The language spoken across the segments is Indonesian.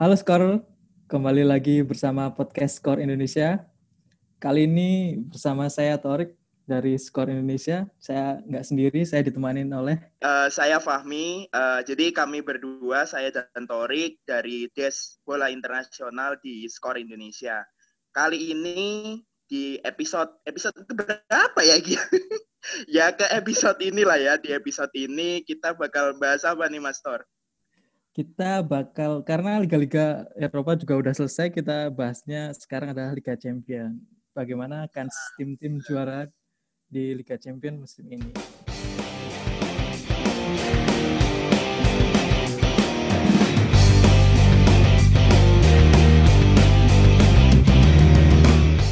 Halo Skor, kembali lagi bersama podcast Skor Indonesia. Kali ini bersama saya Torik dari Skor Indonesia. Saya nggak sendiri, saya ditemani oleh... Uh, saya Fahmi, uh, jadi kami berdua, saya dan Torik dari Des Bola Internasional di Skor Indonesia. Kali ini di episode episode berapa ya Gia? ya ke episode inilah ya di episode ini kita bakal bahas apa nih Mas Tor? Kita bakal karena liga-liga Eropa juga udah selesai kita bahasnya sekarang adalah Liga Champion. Bagaimana kan tim-tim juara di Liga Champion musim ini?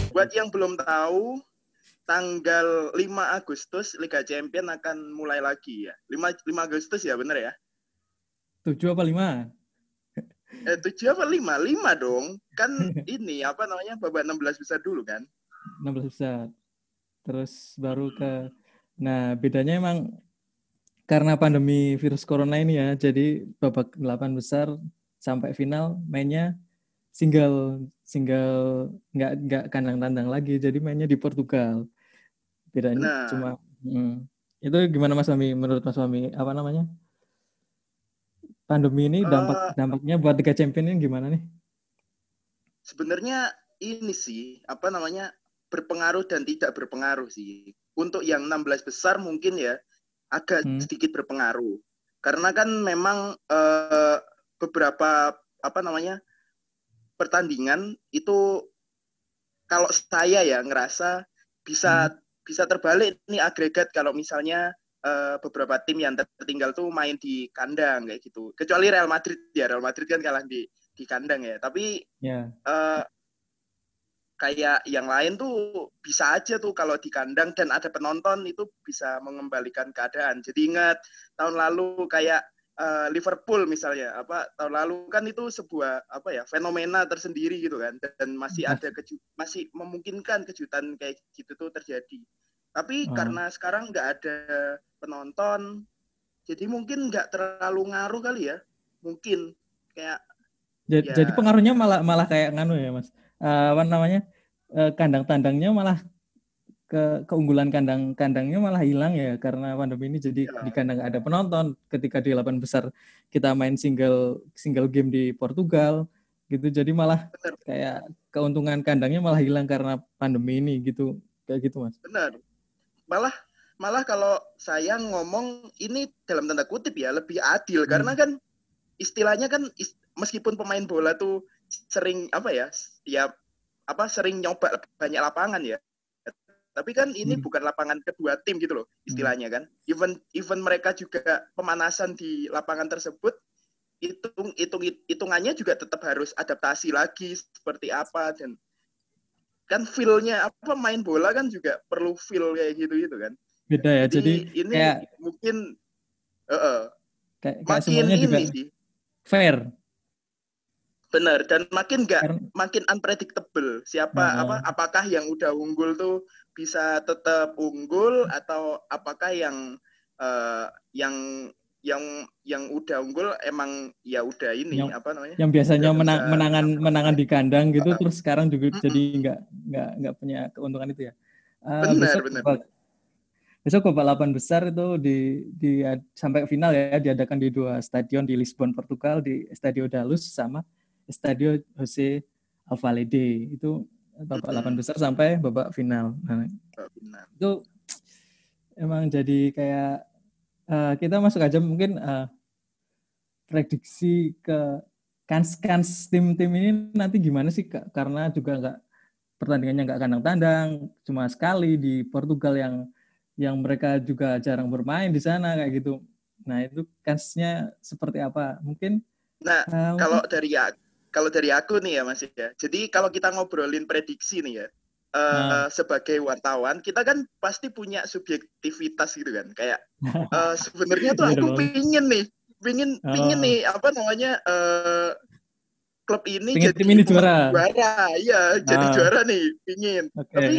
Buat yang belum tahu, tanggal 5 Agustus Liga Champion akan mulai lagi ya. 5 5 Agustus ya, bener ya? Tujuh apa lima? Eh, tujuh apa lima? Lima dong. Kan ini apa namanya babak 16 besar dulu kan? 16 besar. Terus baru ke Nah, bedanya emang karena pandemi virus corona ini ya, jadi babak 8 besar sampai final mainnya single single nggak nggak kandang tandang lagi, jadi mainnya di Portugal. Bedanya nah. cuma hmm. itu gimana Mas Wami menurut Mas Wami apa namanya? Pandemi ini dampak uh, dampaknya buat Liga Champions ini gimana nih? Sebenarnya ini sih apa namanya berpengaruh dan tidak berpengaruh sih. Untuk yang 16 besar mungkin ya agak hmm. sedikit berpengaruh. Karena kan memang uh, beberapa apa namanya pertandingan itu kalau saya ya ngerasa bisa hmm. bisa terbalik nih agregat kalau misalnya uh, beberapa tim yang tertinggal tuh main di kandang kayak gitu. Kecuali Real Madrid ya, Real Madrid kan kalah di di kandang ya. Tapi yeah. Ya. uh, kayak yang lain tuh bisa aja tuh kalau di kandang dan ada penonton itu bisa mengembalikan keadaan. Jadi ingat tahun lalu kayak uh, Liverpool misalnya apa tahun lalu kan itu sebuah apa ya fenomena tersendiri gitu kan dan masih ada keju masih memungkinkan kejutan kayak gitu tuh terjadi. Tapi hmm. karena sekarang nggak ada penonton, jadi mungkin nggak terlalu ngaruh kali ya. Mungkin kayak. Jadi, ya. jadi pengaruhnya malah malah kayak nganu ya mas. Uh, apa namanya uh, kandang tandangnya malah ke keunggulan kandang kandangnya malah hilang ya karena pandemi ini jadi ya. di kandang ada penonton ketika di delapan besar kita main single single game di Portugal gitu jadi malah Benar. kayak keuntungan kandangnya malah hilang karena pandemi ini gitu kayak gitu mas. Benar malah malah kalau saya ngomong ini dalam tanda kutip ya lebih adil hmm. karena kan istilahnya kan ist meskipun pemain bola tuh sering apa ya ya apa sering nyoba banyak lapangan ya tapi kan ini hmm. bukan lapangan kedua tim gitu loh hmm. istilahnya kan even even mereka juga pemanasan di lapangan tersebut hitung hitung hitungannya juga tetap harus adaptasi lagi seperti apa dan kan feel-nya apa main bola kan juga perlu feel kayak gitu gitu kan beda ya jadi, jadi ini kayak, mungkin uh, uh, kayak, kayak makin ini juga sih. fair. Benar dan makin nggak makin unpredictable. Siapa uh, apa apakah yang udah unggul tuh bisa tetap unggul atau apakah yang uh, yang yang yang udah unggul emang ya udah ini yang, apa namanya? yang biasanya menang, bisa, menangan menangan di kandang gitu uh, terus sekarang juga uh, jadi nggak nggak nggak punya keuntungan itu ya. Uh, benar besok benar besok babak delapan besar itu di di sampai final ya diadakan di dua stadion di Lisbon Portugal di Estadio Dalus sama Estadio Jose Alvalade. Itu babak delapan besar sampai babak final. Nah, itu emang jadi kayak uh, kita masuk aja mungkin uh, prediksi ke kans-kans tim-tim ini nanti gimana sih Kak? Karena juga nggak pertandingannya nggak kandang tandang, cuma sekali di Portugal yang yang mereka juga jarang bermain di sana kayak gitu. Nah itu kansnya seperti apa? Mungkin. Nah uh, kalau dari ya kalau dari aku nih ya Mas ya. Jadi kalau kita ngobrolin prediksi nih ya, uh, sebagai wartawan kita kan pasti punya subjektivitas gitu kan kayak uh, sebenarnya tuh aku pingin nih pingin oh. pingin nih apa namanya uh, klub ini pingin jadi tim ini juara juara iya jadi oh. juara nih pingin okay. tapi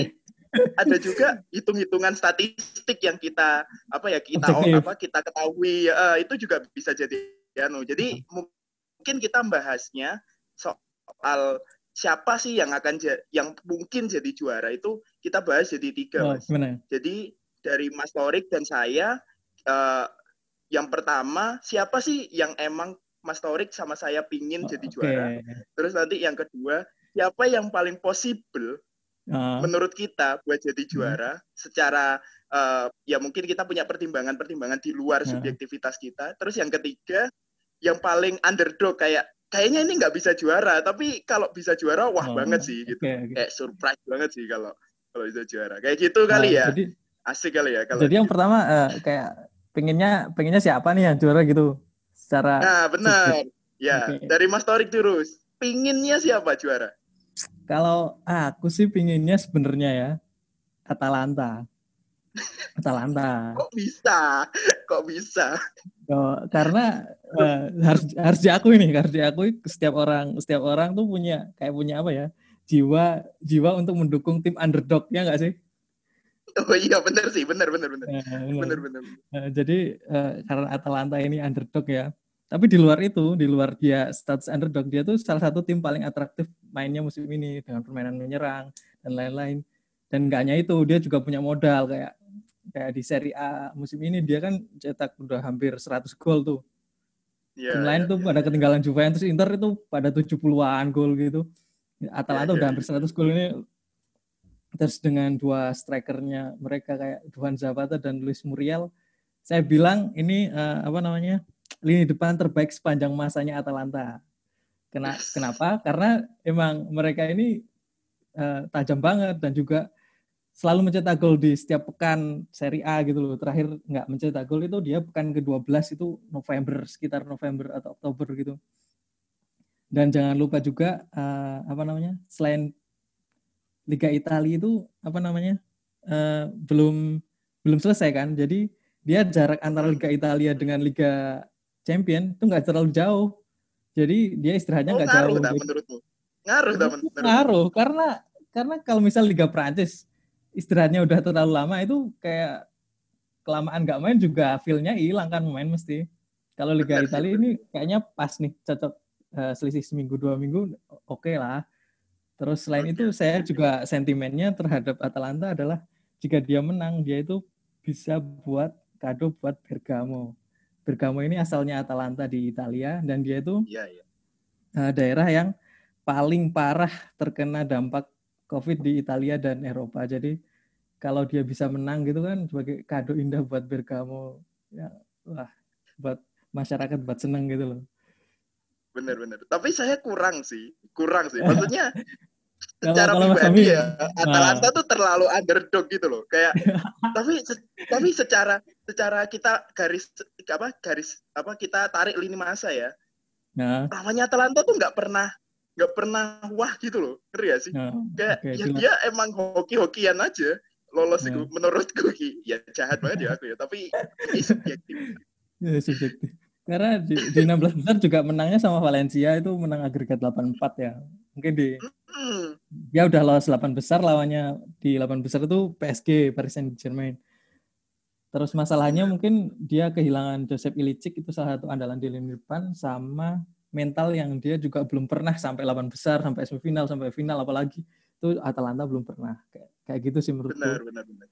ada juga hitung-hitungan statistik yang kita apa ya kita oh, apa kita ketahui uh, itu juga bisa jadi ya no. jadi mungkin kita membahasnya soal siapa sih yang akan yang mungkin jadi juara itu kita bahas jadi tiga oh, mas. Jadi dari Mas Torik dan saya uh, yang pertama siapa sih yang emang Mas Torik sama saya pingin oh, jadi okay. juara. Terus nanti yang kedua siapa yang paling possible uh. menurut kita buat jadi hmm. juara uh. secara uh, ya mungkin kita punya pertimbangan-pertimbangan di luar uh. subjektivitas kita. Terus yang ketiga yang paling underdog kayak kayaknya ini nggak bisa juara tapi kalau bisa juara wah oh, banget sih gitu okay, okay. kayak surprise banget sih kalau kalau bisa juara kayak gitu nah, kali ya jadi, asik kali ya kalau jadi yang gitu. pertama uh, kayak pengennya pengennya siapa nih yang juara gitu secara nah benar ya okay. dari Mas Torik terus pinginnya siapa juara kalau aku sih pinginnya sebenarnya ya Atalanta Atalanta. Kok bisa? Kok bisa? Oh, karena uh, harus harus diakui nih, harus diakui setiap orang setiap orang tuh punya kayak punya apa ya? jiwa jiwa untuk mendukung tim underdog ya enggak sih? Oh iya benar sih, benar benar benar. Ya, benar benar. Uh, jadi uh, karena Atalanta ini underdog ya. Tapi di luar itu, di luar dia status underdog, dia tuh salah satu tim paling atraktif mainnya musim ini dengan permainan menyerang dan lain-lain. Dan enggak hanya itu, dia juga punya modal kayak kayak di Serie A musim ini dia kan cetak udah hampir 100 gol tuh. Yeah, Tim lain yeah, tuh yeah, pada yeah. ketinggalan Juventus Inter itu pada 70-an gol gitu. Atalanta yeah, udah yeah, hampir 100 yeah. gol ini terus dengan dua strikernya mereka kayak Duhan Zapata dan Luis Muriel saya bilang ini uh, apa namanya lini depan terbaik sepanjang masanya Atalanta. Kena, kenapa? Karena emang mereka ini uh, tajam banget dan juga selalu mencetak gol di setiap pekan Serie A gitu loh. Terakhir nggak mencetak gol itu dia pekan ke-12 itu November, sekitar November atau Oktober gitu. Dan jangan lupa juga uh, apa namanya? Selain Liga Italia itu apa namanya? Uh, belum belum selesai kan. Jadi dia jarak antara Liga Italia dengan Liga Champion itu nggak terlalu jauh. Jadi dia istirahatnya nggak oh, jauh. Ngaruh, menurutmu? Ngaruh, menurut. Ngaruh karena karena kalau misal Liga Prancis istirahatnya udah terlalu lama itu kayak kelamaan nggak main juga feel-nya hilang kan main mesti. Kalau Liga Italia ini kayaknya pas nih cocok uh, selisih seminggu dua minggu oke okay lah. Terus selain itu saya juga sentimennya terhadap Atalanta adalah jika dia menang dia itu bisa buat kado buat Bergamo. Bergamo ini asalnya Atalanta di Italia dan dia itu ya, ya. Uh, daerah yang paling parah terkena dampak COVID di Italia dan Eropa. Jadi kalau dia bisa menang gitu kan sebagai kado indah buat Bergamo, ya wah buat masyarakat buat seneng gitu loh. Bener-bener. Tapi saya kurang sih, kurang sih. Maksudnya secara kalau, pribadi ya Atalanta nah. tuh terlalu underdog gitu loh. Kayak tapi tapi secara secara kita garis apa garis apa kita tarik lini masa ya. Nah. Namanya Atalanta tuh nggak pernah nggak pernah wah gitu loh. Ngeri ya sih? Nah, kayak okay, ya dia emang hoki-hokian aja. Lolos nah. menurutku ya jahat banget ya aku ya tapi ini subjektif. Ya, subjektif. Karena di, di 16 besar juga menangnya sama Valencia itu menang agregat 8-4 ya. Mungkin di hmm. ya udah lolos 8 besar lawannya di 8 besar itu PSG Paris Saint Germain terus masalahnya mungkin dia kehilangan Joseph Ilicic itu salah satu andalan di lini depan sama mental yang dia juga belum pernah sampai 8 besar, sampai semifinal, sampai final apalagi itu Atalanta belum pernah kayak kayak gitu sih menurutku. Benar, benar, benar.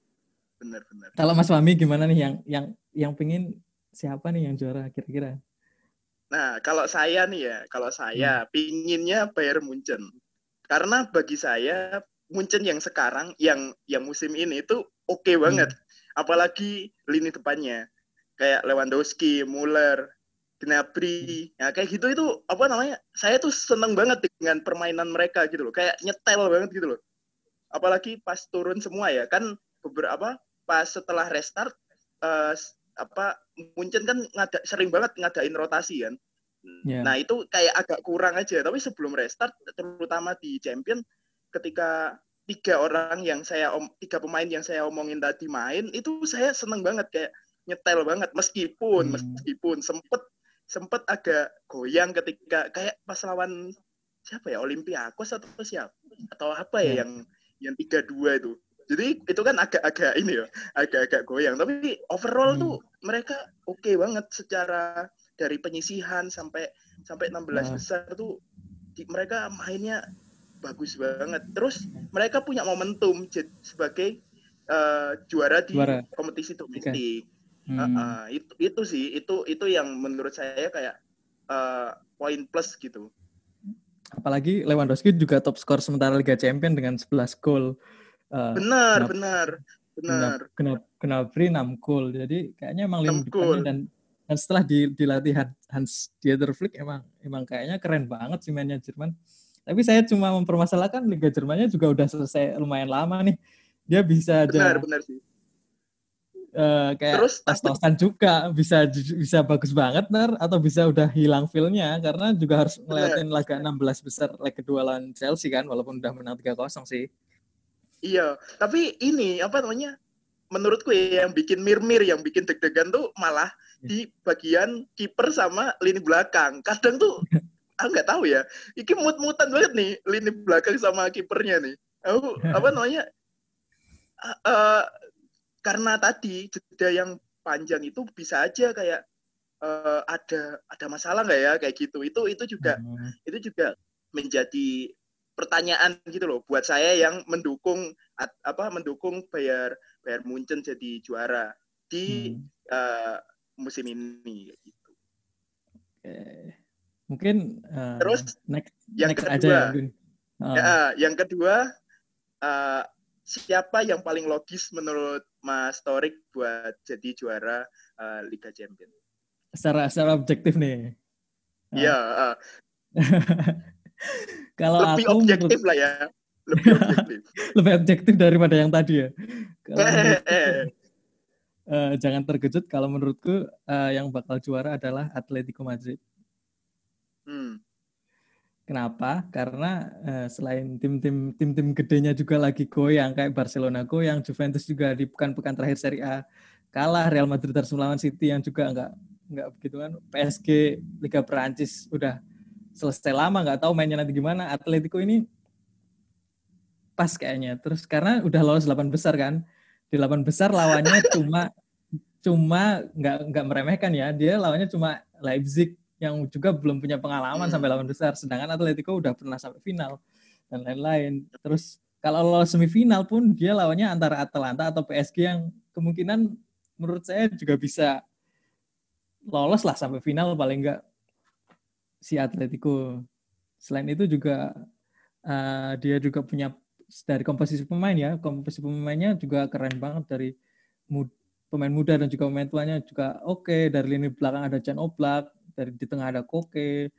Benar, benar. Kalau Mas Fahmi gimana nih yang yang yang pingin siapa nih yang juara kira-kira? Nah, kalau saya nih ya, kalau saya hmm. pinginnya Bayern Munchen. Karena bagi saya Munchen yang sekarang yang yang musim ini itu oke okay banget. Hmm. Apalagi lini depannya kayak Lewandowski, Muller, Gnabry, ya kayak gitu itu apa namanya? Saya tuh seneng banget dengan permainan mereka gitu loh, kayak nyetel banget gitu loh. Apalagi pas turun semua ya, kan beberapa pas setelah restart uh, apa Munchen kan ngada, sering banget ngadain rotasi kan. Yeah. Nah itu kayak agak kurang aja, tapi sebelum restart terutama di Champion ketika tiga orang yang saya om, tiga pemain yang saya omongin tadi main itu saya seneng banget kayak nyetel banget meskipun hmm. meskipun sempet sempat agak goyang ketika kayak pas lawan siapa ya Olympiakos atau siapa atau apa ya, ya. yang yang tiga dua itu jadi itu kan agak-agak ini ya agak-agak goyang tapi overall hmm. tuh mereka oke okay banget secara dari penyisihan sampai sampai 16 nah. besar tuh di, mereka mainnya bagus banget. Terus mereka punya momentum sebagai uh, juara di juara. kompetisi domestik. Okay. Hmm. Uh, uh, itu itu sih itu itu yang menurut saya kayak uh, poin plus gitu. Apalagi Lewandowski juga top skor sementara Liga Champions dengan 11 gol. Uh, benar, kenapa, benar, benar. Kenapa kenapa 6 gol. Jadi kayaknya emang lini depannya dan dan setelah di, dilatih Hans Dieter Flick emang emang kayaknya keren banget sih mainnya Jerman. Tapi saya cuma mempermasalahkan Liga Jermannya juga udah selesai lumayan lama nih. Dia bisa benar, aja benar sih uh, kayak Terus, tos-tosan juga bisa bisa bagus banget ner atau bisa udah hilang feelnya karena juga harus ngeliatin laga 16 besar leg kedua lawan Chelsea kan walaupun udah menang 3-0 sih. Iya, tapi ini apa namanya? Menurutku ya, yang bikin mir-mir, yang bikin deg-degan tuh malah di bagian kiper sama lini belakang. Kadang tuh aku nggak tahu ya. Iki mut-mutan banget nih lini belakang sama kipernya nih. Aku apa namanya? Uh, karena tadi jeda yang panjang itu bisa aja kayak uh, ada ada masalah nggak ya kayak gitu itu itu juga hmm. itu juga menjadi pertanyaan gitu loh buat saya yang mendukung at, apa mendukung Bayar Bayar Munchen jadi juara di hmm. uh, musim ini gitu. Oke. Mungkin uh, terus next, yang next kedua aja ya, uh. ya yang kedua uh, siapa yang paling logis menurut Mas Torik buat jadi juara uh, Liga Champions? Secara secara objektif nih. Iya. Uh. Kalau lebih aku objektif menurut... lah ya. Lebih objektif. lebih objektif daripada yang tadi ya. Kalau uh, jangan terkejut kalau menurutku uh, yang bakal juara adalah Atletico Madrid. Kenapa? Karena uh, selain tim-tim tim-tim gedenya juga lagi goyang kayak Barcelona goyang, Juventus juga di pekan-pekan terakhir Serie A kalah, Real Madrid harus melawan City yang juga enggak enggak begitu kan. PSG Liga Perancis udah selesai lama nggak tahu mainnya nanti gimana. Atletico ini pas kayaknya. Terus karena udah lolos 8 besar kan. Di 8 besar lawannya cuma cuma nggak nggak meremehkan ya. Dia lawannya cuma Leipzig, yang juga belum punya pengalaman hmm. sampai lawan besar. Sedangkan Atletico udah pernah sampai final dan lain-lain. Terus kalau lolos semifinal pun dia lawannya antara Atalanta atau PSG yang kemungkinan menurut saya juga bisa lolos lah sampai final paling enggak si Atletico. Selain itu juga uh, dia juga punya dari komposisi pemain ya, komposisi pemainnya juga keren banget dari mud, pemain muda dan juga pemain tuanya juga oke. Okay. Dari lini belakang ada Jan Oblak, dari di tengah ada Koke.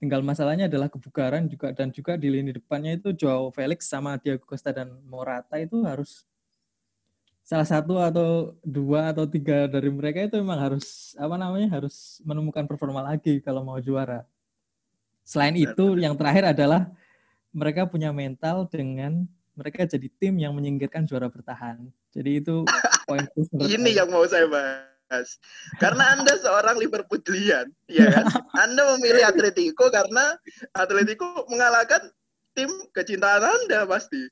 Tinggal masalahnya adalah kebugaran juga dan juga di lini depannya itu Joao Felix sama Diego Costa dan Morata itu harus salah satu atau dua atau tiga dari mereka itu memang harus apa namanya harus menemukan performa lagi kalau mau juara. Selain itu yang terakhir adalah mereka punya mental dengan mereka jadi tim yang menyingkirkan juara bertahan. Jadi itu poin Ini yang mau saya bahas. Karena Anda seorang Liverpoolian, ya kan? Anda memilih Atletico karena Atletico mengalahkan tim kecintaan Anda pasti.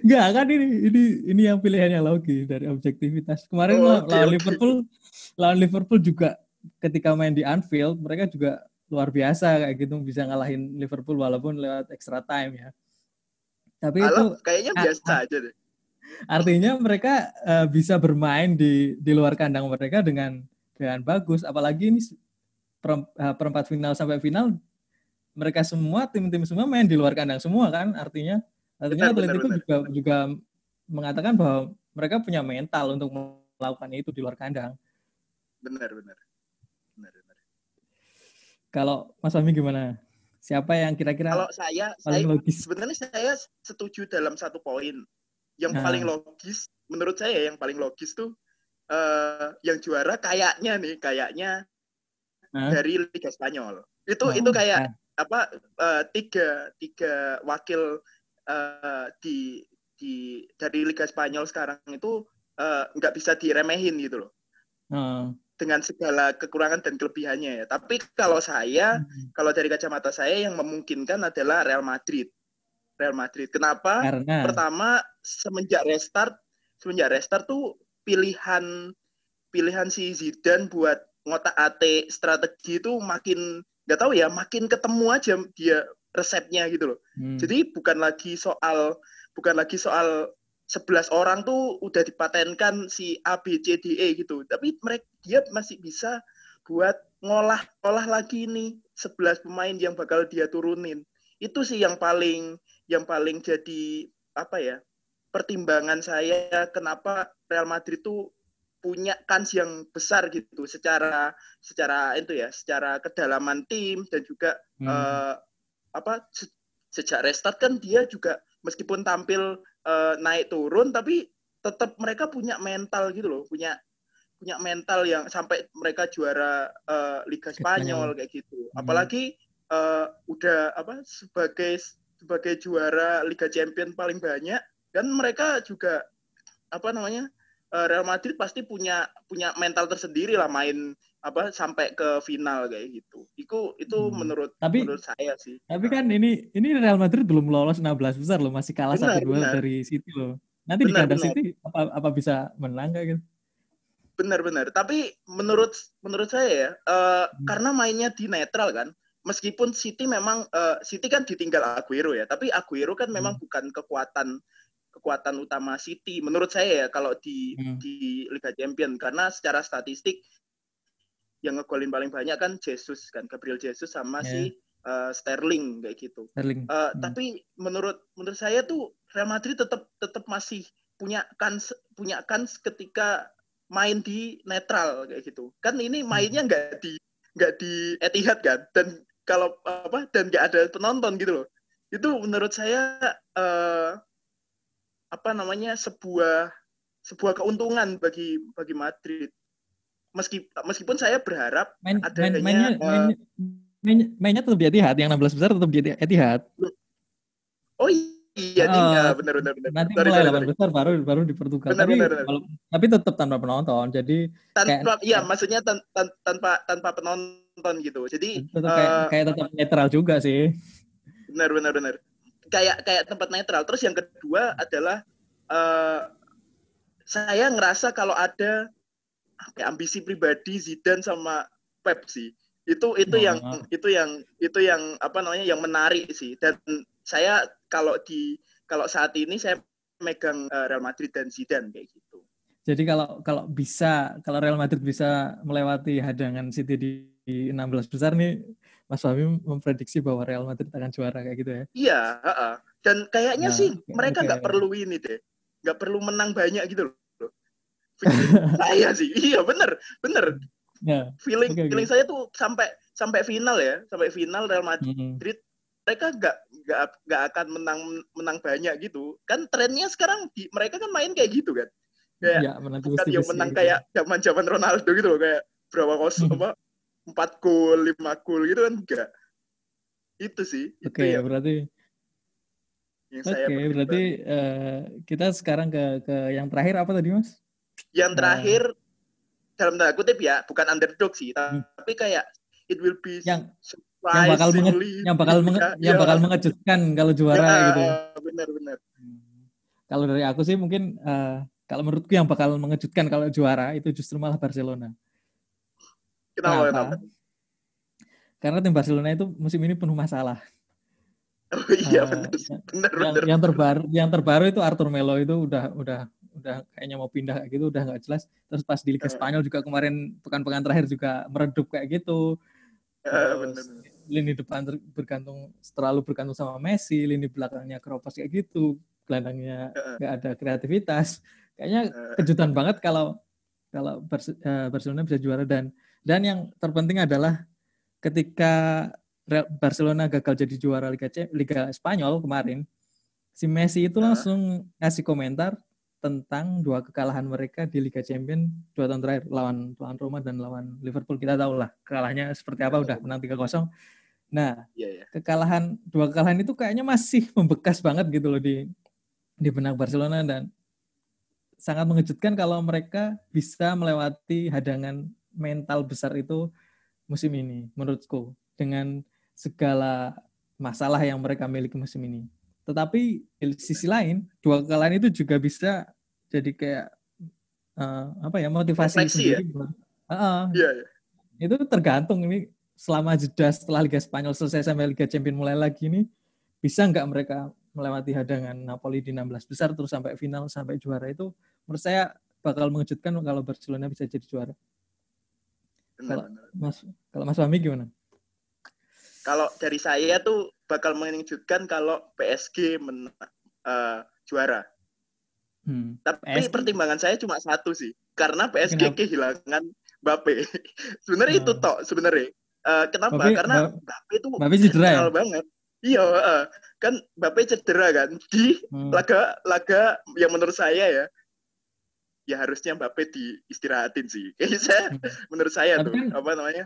Enggak kan ini ini ini yang pilihannya logis dari objektivitas. Kemarin oh, okay, lawan okay. Liverpool lawan Liverpool juga ketika main di Anfield mereka juga luar biasa kayak gitu bisa ngalahin Liverpool walaupun lewat extra time ya. Tapi Alam, itu kayaknya biasa aja deh. Artinya mereka uh, bisa bermain di di luar kandang mereka dengan dengan bagus. Apalagi ini eh, perempat final sampai final mereka semua tim-tim semua main di luar kandang semua kan. Artinya artinya Atletico juga juga mengatakan bahwa mereka punya mental untuk melakukan itu di luar kandang. Benar benar. Benar benar. Kalau Mas Fahmi gimana? Siapa yang kira-kira Kalau saya, paling saya logis? Sebenarnya saya setuju dalam satu poin yang nah. paling logis menurut saya yang paling logis tuh uh, yang juara kayaknya nih kayaknya dari Liga Spanyol itu nah. itu kayak nah. apa uh, tiga tiga wakil uh, di di dari Liga Spanyol sekarang itu nggak uh, bisa diremehin gitu loh nah. dengan segala kekurangan dan kelebihannya ya tapi kalau saya hmm. kalau dari kacamata saya yang memungkinkan adalah Real Madrid Real Madrid. Kenapa? Karena pertama semenjak restart, semenjak restart tuh pilihan pilihan si Zidane buat ngotak AT strategi itu makin nggak tahu ya, makin ketemu aja dia resepnya gitu loh. Hmm. Jadi bukan lagi soal bukan lagi soal 11 orang tuh udah dipatenkan si A B C D E gitu. Tapi mereka dia masih bisa buat ngolah ngolah lagi nih 11 pemain yang bakal dia turunin. Itu sih yang paling yang paling jadi apa ya? pertimbangan saya kenapa Real Madrid tuh punya kans yang besar gitu secara secara itu ya, secara kedalaman tim dan juga hmm. uh, apa se sejak restart kan dia juga meskipun tampil uh, naik turun tapi tetap mereka punya mental gitu loh, punya punya mental yang sampai mereka juara uh, Liga Spanyol kayak gitu. Hmm. Apalagi uh, udah apa sebagai sebagai juara Liga Champion paling banyak dan mereka juga apa namanya Real Madrid pasti punya punya mental tersendiri lah main apa sampai ke final kayak gitu. Itu itu hmm. menurut tapi, menurut saya sih. Tapi kan ini ini Real Madrid belum lolos 16 besar loh, masih kalah satu dua dari City loh. Nanti benar, di kandang City apa apa bisa menang kayak gitu? Benar-benar. Tapi menurut menurut saya ya, uh, hmm. karena mainnya di netral kan, meskipun City memang uh, City kan ditinggal Aguero ya, tapi Aguero kan memang hmm. bukan kekuatan kekuatan utama City menurut saya ya kalau di hmm. di Liga Champion karena secara statistik yang ngegolin paling banyak kan Jesus kan Gabriel Jesus sama yeah. si uh, Sterling kayak gitu. Sterling. Uh, hmm. Tapi menurut menurut saya tuh Real Madrid tetap tetap masih punya kans punya kans ketika main di netral kayak gitu. Kan ini hmm. mainnya nggak di nggak di Etihad kan dan kalau apa dan nggak ada penonton gitu loh. Itu menurut saya uh, apa namanya sebuah sebuah keuntungan bagi bagi Madrid meski, meskipun saya berharap main, adanya main, mainnya, uh, main, mainnya tetap di Etihad, yang 16 besar tetap di Etihad. Oh iya, uh, iya benar benar benar. Nanti sorry, mulai sorry, 8 besar baru baru di Portugal. Benar, tapi benar, benar. Kalau, tapi tetap tanpa penonton. Jadi tanpa kayak, iya maksudnya tan, tan, tanpa tanpa penonton gitu. Jadi tetap kayak, uh, kayak tetap netral juga sih. Benar benar benar. Kayak kayak tempat netral. Terus yang kedua adalah uh, saya ngerasa kalau ada apa ambisi pribadi Zidane sama Pep sih itu itu oh. yang itu yang itu yang apa namanya yang menarik sih dan saya kalau di kalau saat ini saya megang uh, Real Madrid dan Zidane kayak gitu. Jadi kalau kalau bisa kalau Real Madrid bisa melewati hadangan City di, di 16 besar nih Mas Fahmi memprediksi bahwa Real Madrid akan juara kayak gitu ya? Iya, uh -uh. dan kayaknya nah, sih mereka nggak okay. perlu ini deh, nggak perlu menang banyak gitu loh saya sih iya bener bener yeah. feeling okay, feeling okay. saya tuh sampai sampai final ya sampai final Real Madrid mm -hmm. mereka nggak nggak nggak akan menang menang banyak gitu kan trennya sekarang di, mereka kan main kayak gitu kan kayak ya, bukan yang menang gitu. kayak zaman zaman Ronaldo gitu loh kayak berapa kosong apa empat gol lima gol gitu kan enggak itu sih oke okay, ya. berarti Oke, okay, berarti uh, kita sekarang ke ke yang terakhir apa tadi mas? Yang nah. terakhir nah. dalam tanda kutip ya, bukan underdog sih, hmm. tapi kayak it will be yang yang bakal menge, yang bakal menge, ya, yang bakal mengejutkan kalau juara ya, gitu. Benar-benar. Hmm. Kalau dari aku sih mungkin uh, kalau menurutku yang bakal mengejutkan kalau juara itu justru malah Barcelona. Kenapa? Kenapa? Karena tim Barcelona itu musim ini penuh masalah. Oh iya uh, benar, benar, yang, benar. Yang terbaru, yang terbaru itu Arthur Melo itu udah udah udah kayaknya mau pindah kayak gitu udah nggak jelas terus pas di Liga Spanyol juga kemarin pekan-pekan terakhir juga meredup kayak gitu terus, lini depan bergantung terlalu bergantung sama Messi lini belakangnya keropos kayak gitu gelandangnya nggak ada kreativitas kayaknya kejutan banget kalau kalau eh, Barcelona bisa juara dan dan yang terpenting adalah ketika Barcelona gagal jadi juara Liga Liga Spanyol kemarin si Messi itu langsung ngasih komentar tentang dua kekalahan mereka di Liga Champions dua tahun terakhir lawan lawan Roma dan lawan Liverpool kita tahu lah kalahnya seperti apa udah menang 3-0. Nah, yeah, yeah. kekalahan dua kekalahan itu kayaknya masih membekas banget gitu loh di di benak Barcelona dan sangat mengejutkan kalau mereka bisa melewati hadangan mental besar itu musim ini menurutku dengan segala masalah yang mereka miliki musim ini. Tetapi di sisi lain, dua kekalahan itu juga bisa jadi kayak uh, apa ya motivasi Refleksi sendiri. Ya? Uh, yeah, yeah. Itu tergantung ini selama jeda setelah Liga Spanyol selesai sampai Liga Champions mulai lagi ini bisa nggak mereka melewati hadangan Napoli di 16 besar terus sampai final sampai juara itu menurut saya bakal mengejutkan kalau Barcelona bisa jadi juara. Benar, kalau benar. Mas kalau Mas Fahmi gimana? Kalau dari saya tuh bakal mengejutkan kalau PSG men, uh, juara. Hmm. Tapi PSG. pertimbangan saya cuma satu sih, karena PSG Kenapa? kehilangan Mbappe. sebenarnya oh. itu tok sebenarnya. Uh, kenapa? Bape, karena Mbappe itu Mbappe cedera ya? banget. Iya, uh, kan Mbappe cedera kan di hmm. laga laga yang menurut saya ya ya harusnya Mbappe diistirahatin sih. Kayaknya saya menurut saya Tapi tuh kan, apa namanya?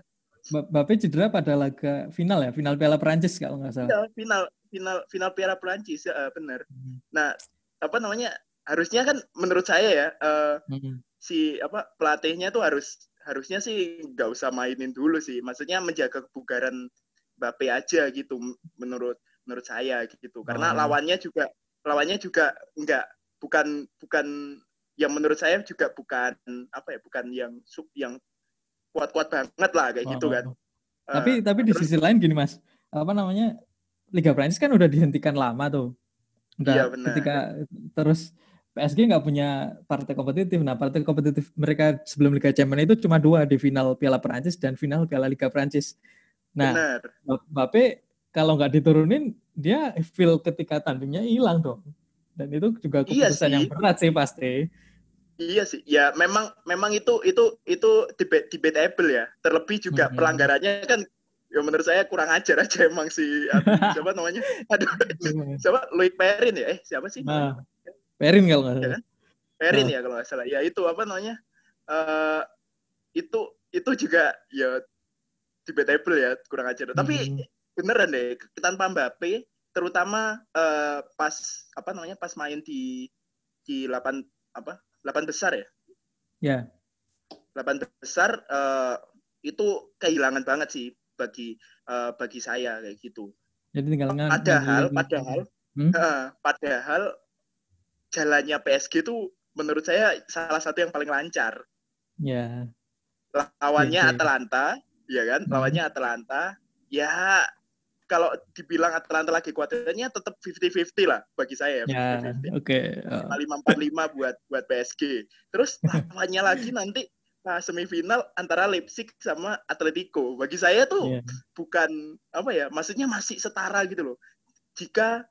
Mbappe cedera pada laga final ya, final Piala Prancis kalau nggak salah. Iya, final final final Piala Prancis ya, uh, benar. Hmm. Nah, apa namanya? Harusnya kan menurut saya ya uh, hmm. si apa pelatihnya tuh harus harusnya sih nggak usah mainin dulu sih. Maksudnya menjaga kebugaran Mbappe aja gitu menurut menurut saya gitu. Karena oh. lawannya juga lawannya juga nggak bukan bukan yang menurut saya juga bukan apa ya bukan yang sub yang kuat-kuat banget lah kayak gitu oh. gitu kan. Tapi uh, tapi di sisi lain gini mas, apa namanya Liga Prancis kan udah dihentikan lama tuh. Udah iya, benar. ketika terus PSG nggak punya partai kompetitif. Nah, partai kompetitif mereka sebelum Liga Champions itu cuma dua di final Piala Prancis dan final Piala Liga Prancis. Nah, Mbappe kalau nggak diturunin, dia feel ketika tandingnya hilang dong. Dan itu juga iya keputusan iya yang berat sih pasti. Iya sih, ya memang memang itu itu itu debatable ya. Terlebih juga hmm. pelanggarannya kan ya menurut saya kurang ajar aja emang si siapa namanya? Aduh, siapa Louis Perin ya? Eh siapa sih? Nah, Perin kalau nggak salah. Ya, kan? Perin nah. ya kalau nggak salah. Ya itu apa namanya? Uh, itu itu juga ya debatable ya kurang ajar. Hmm. Tapi beneran deh tanpa Mbappe terutama uh, pas apa namanya pas main di di delapan apa delapan besar ya? Ya. Delapan besar uh, itu kehilangan banget sih bagi uh, bagi saya kayak gitu. Jadi tinggal padahal padahal hmm? uh, padahal jalannya PSG itu menurut saya salah satu yang paling lancar. Ya. Lawannya ya, Atalanta, ya kan? Hmm. Lawannya Atalanta. Ya kalau dibilang Atalanta lagi kuatirnya tetap 50-50 lah bagi saya. Ya, oke. Okay. Uh. 5 buat buat PSG. Terus lawannya lagi nanti nah, semifinal antara Leipzig sama Atletico. Bagi saya tuh yeah. bukan apa ya, maksudnya masih setara gitu loh. Jika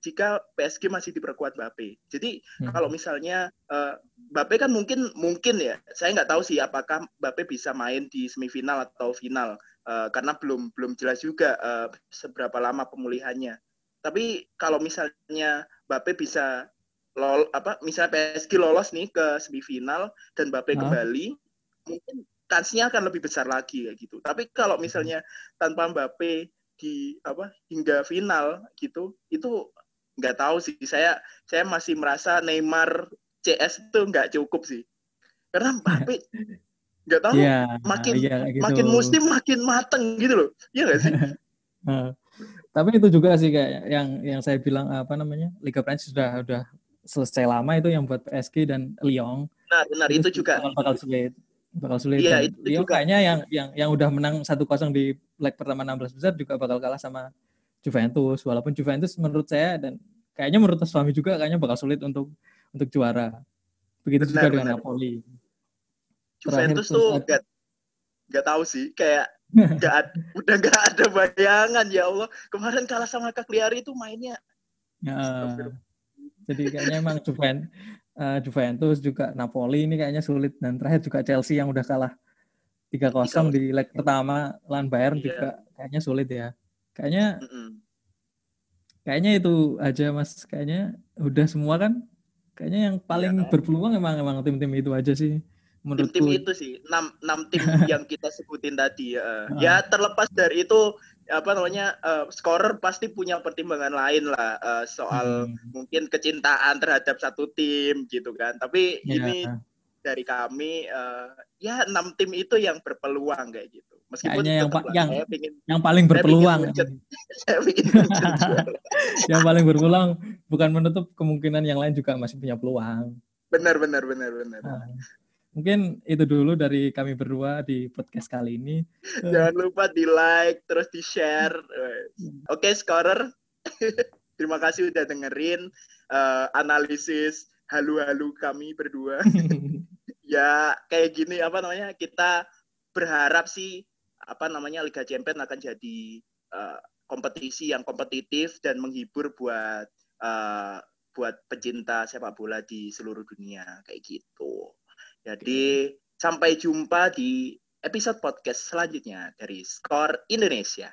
jika PSG masih diperkuat Mbappe. Jadi hmm. kalau misalnya uh, Mbappe kan mungkin mungkin ya, saya nggak tahu sih apakah Mbappe bisa main di semifinal atau final uh, karena belum belum jelas juga uh, seberapa lama pemulihannya. Tapi kalau misalnya Mbappe bisa lol apa misalnya PSG lolos nih ke semifinal dan Mbappe hmm. kembali, mungkin kansnya akan lebih besar lagi kayak gitu. Tapi kalau misalnya tanpa Mbappe di apa hingga final gitu itu nggak tahu sih saya saya masih merasa Neymar CS itu nggak cukup sih karena Mbappe nggak tahu yeah, makin yeah, gitu. makin musim makin mateng gitu loh iya nggak sih tapi itu juga sih kayak yang yang saya bilang apa namanya Liga Prancis sudah sudah selesai lama itu yang buat PSG dan Lyon nah benar itu, itu juga bakal sulit bakal sulit. Iya, itu Lyon juga. kayaknya yang yang yang udah menang 1-0 di leg pertama 16 besar juga bakal kalah sama Juventus. Walaupun Juventus menurut saya dan kayaknya menurut suami juga kayaknya bakal sulit untuk untuk juara. Begitu benar, juga dengan Napoli. Juventus tuh gak, gak tahu sih kayak gak, udah gak ada bayangan ya Allah. Kemarin kalah sama Cagliari itu mainnya. Ya, jadi kayaknya emang Juventus uh, Juventus juga Napoli ini kayaknya sulit dan terakhir juga Chelsea yang udah kalah 3-0 di leg pertama lawan Bayern iya. juga kayaknya sulit ya. Kayaknya mm -mm. kayaknya itu aja Mas. Kayaknya udah semua kan. Kayaknya yang paling ya, berpeluang emang emang tim-tim itu aja sih menurut tim, tim itu sih enam enam tim yang kita sebutin tadi ya. ya terlepas dari itu apa namanya uh, scorer pasti punya pertimbangan lain lah uh, soal hmm. mungkin kecintaan terhadap satu tim gitu kan tapi ya. ini dari kami uh, ya enam tim itu yang berpeluang kayak gitu meskipun yang lah, yang pingin, yang paling berpeluang saya yang paling berpeluang bukan menutup kemungkinan yang lain juga masih punya peluang benar benar benar benar nah. Mungkin itu dulu dari kami berdua di podcast kali ini. Jangan lupa di like, terus di share. Oke, okay, scorer. Terima kasih udah dengerin uh, analisis halu-halu kami berdua. ya kayak gini apa namanya kita berharap sih apa namanya Liga Champions akan jadi uh, kompetisi yang kompetitif dan menghibur buat uh, buat pecinta sepak bola di seluruh dunia kayak gitu. Jadi sampai jumpa di episode podcast selanjutnya dari Skor Indonesia.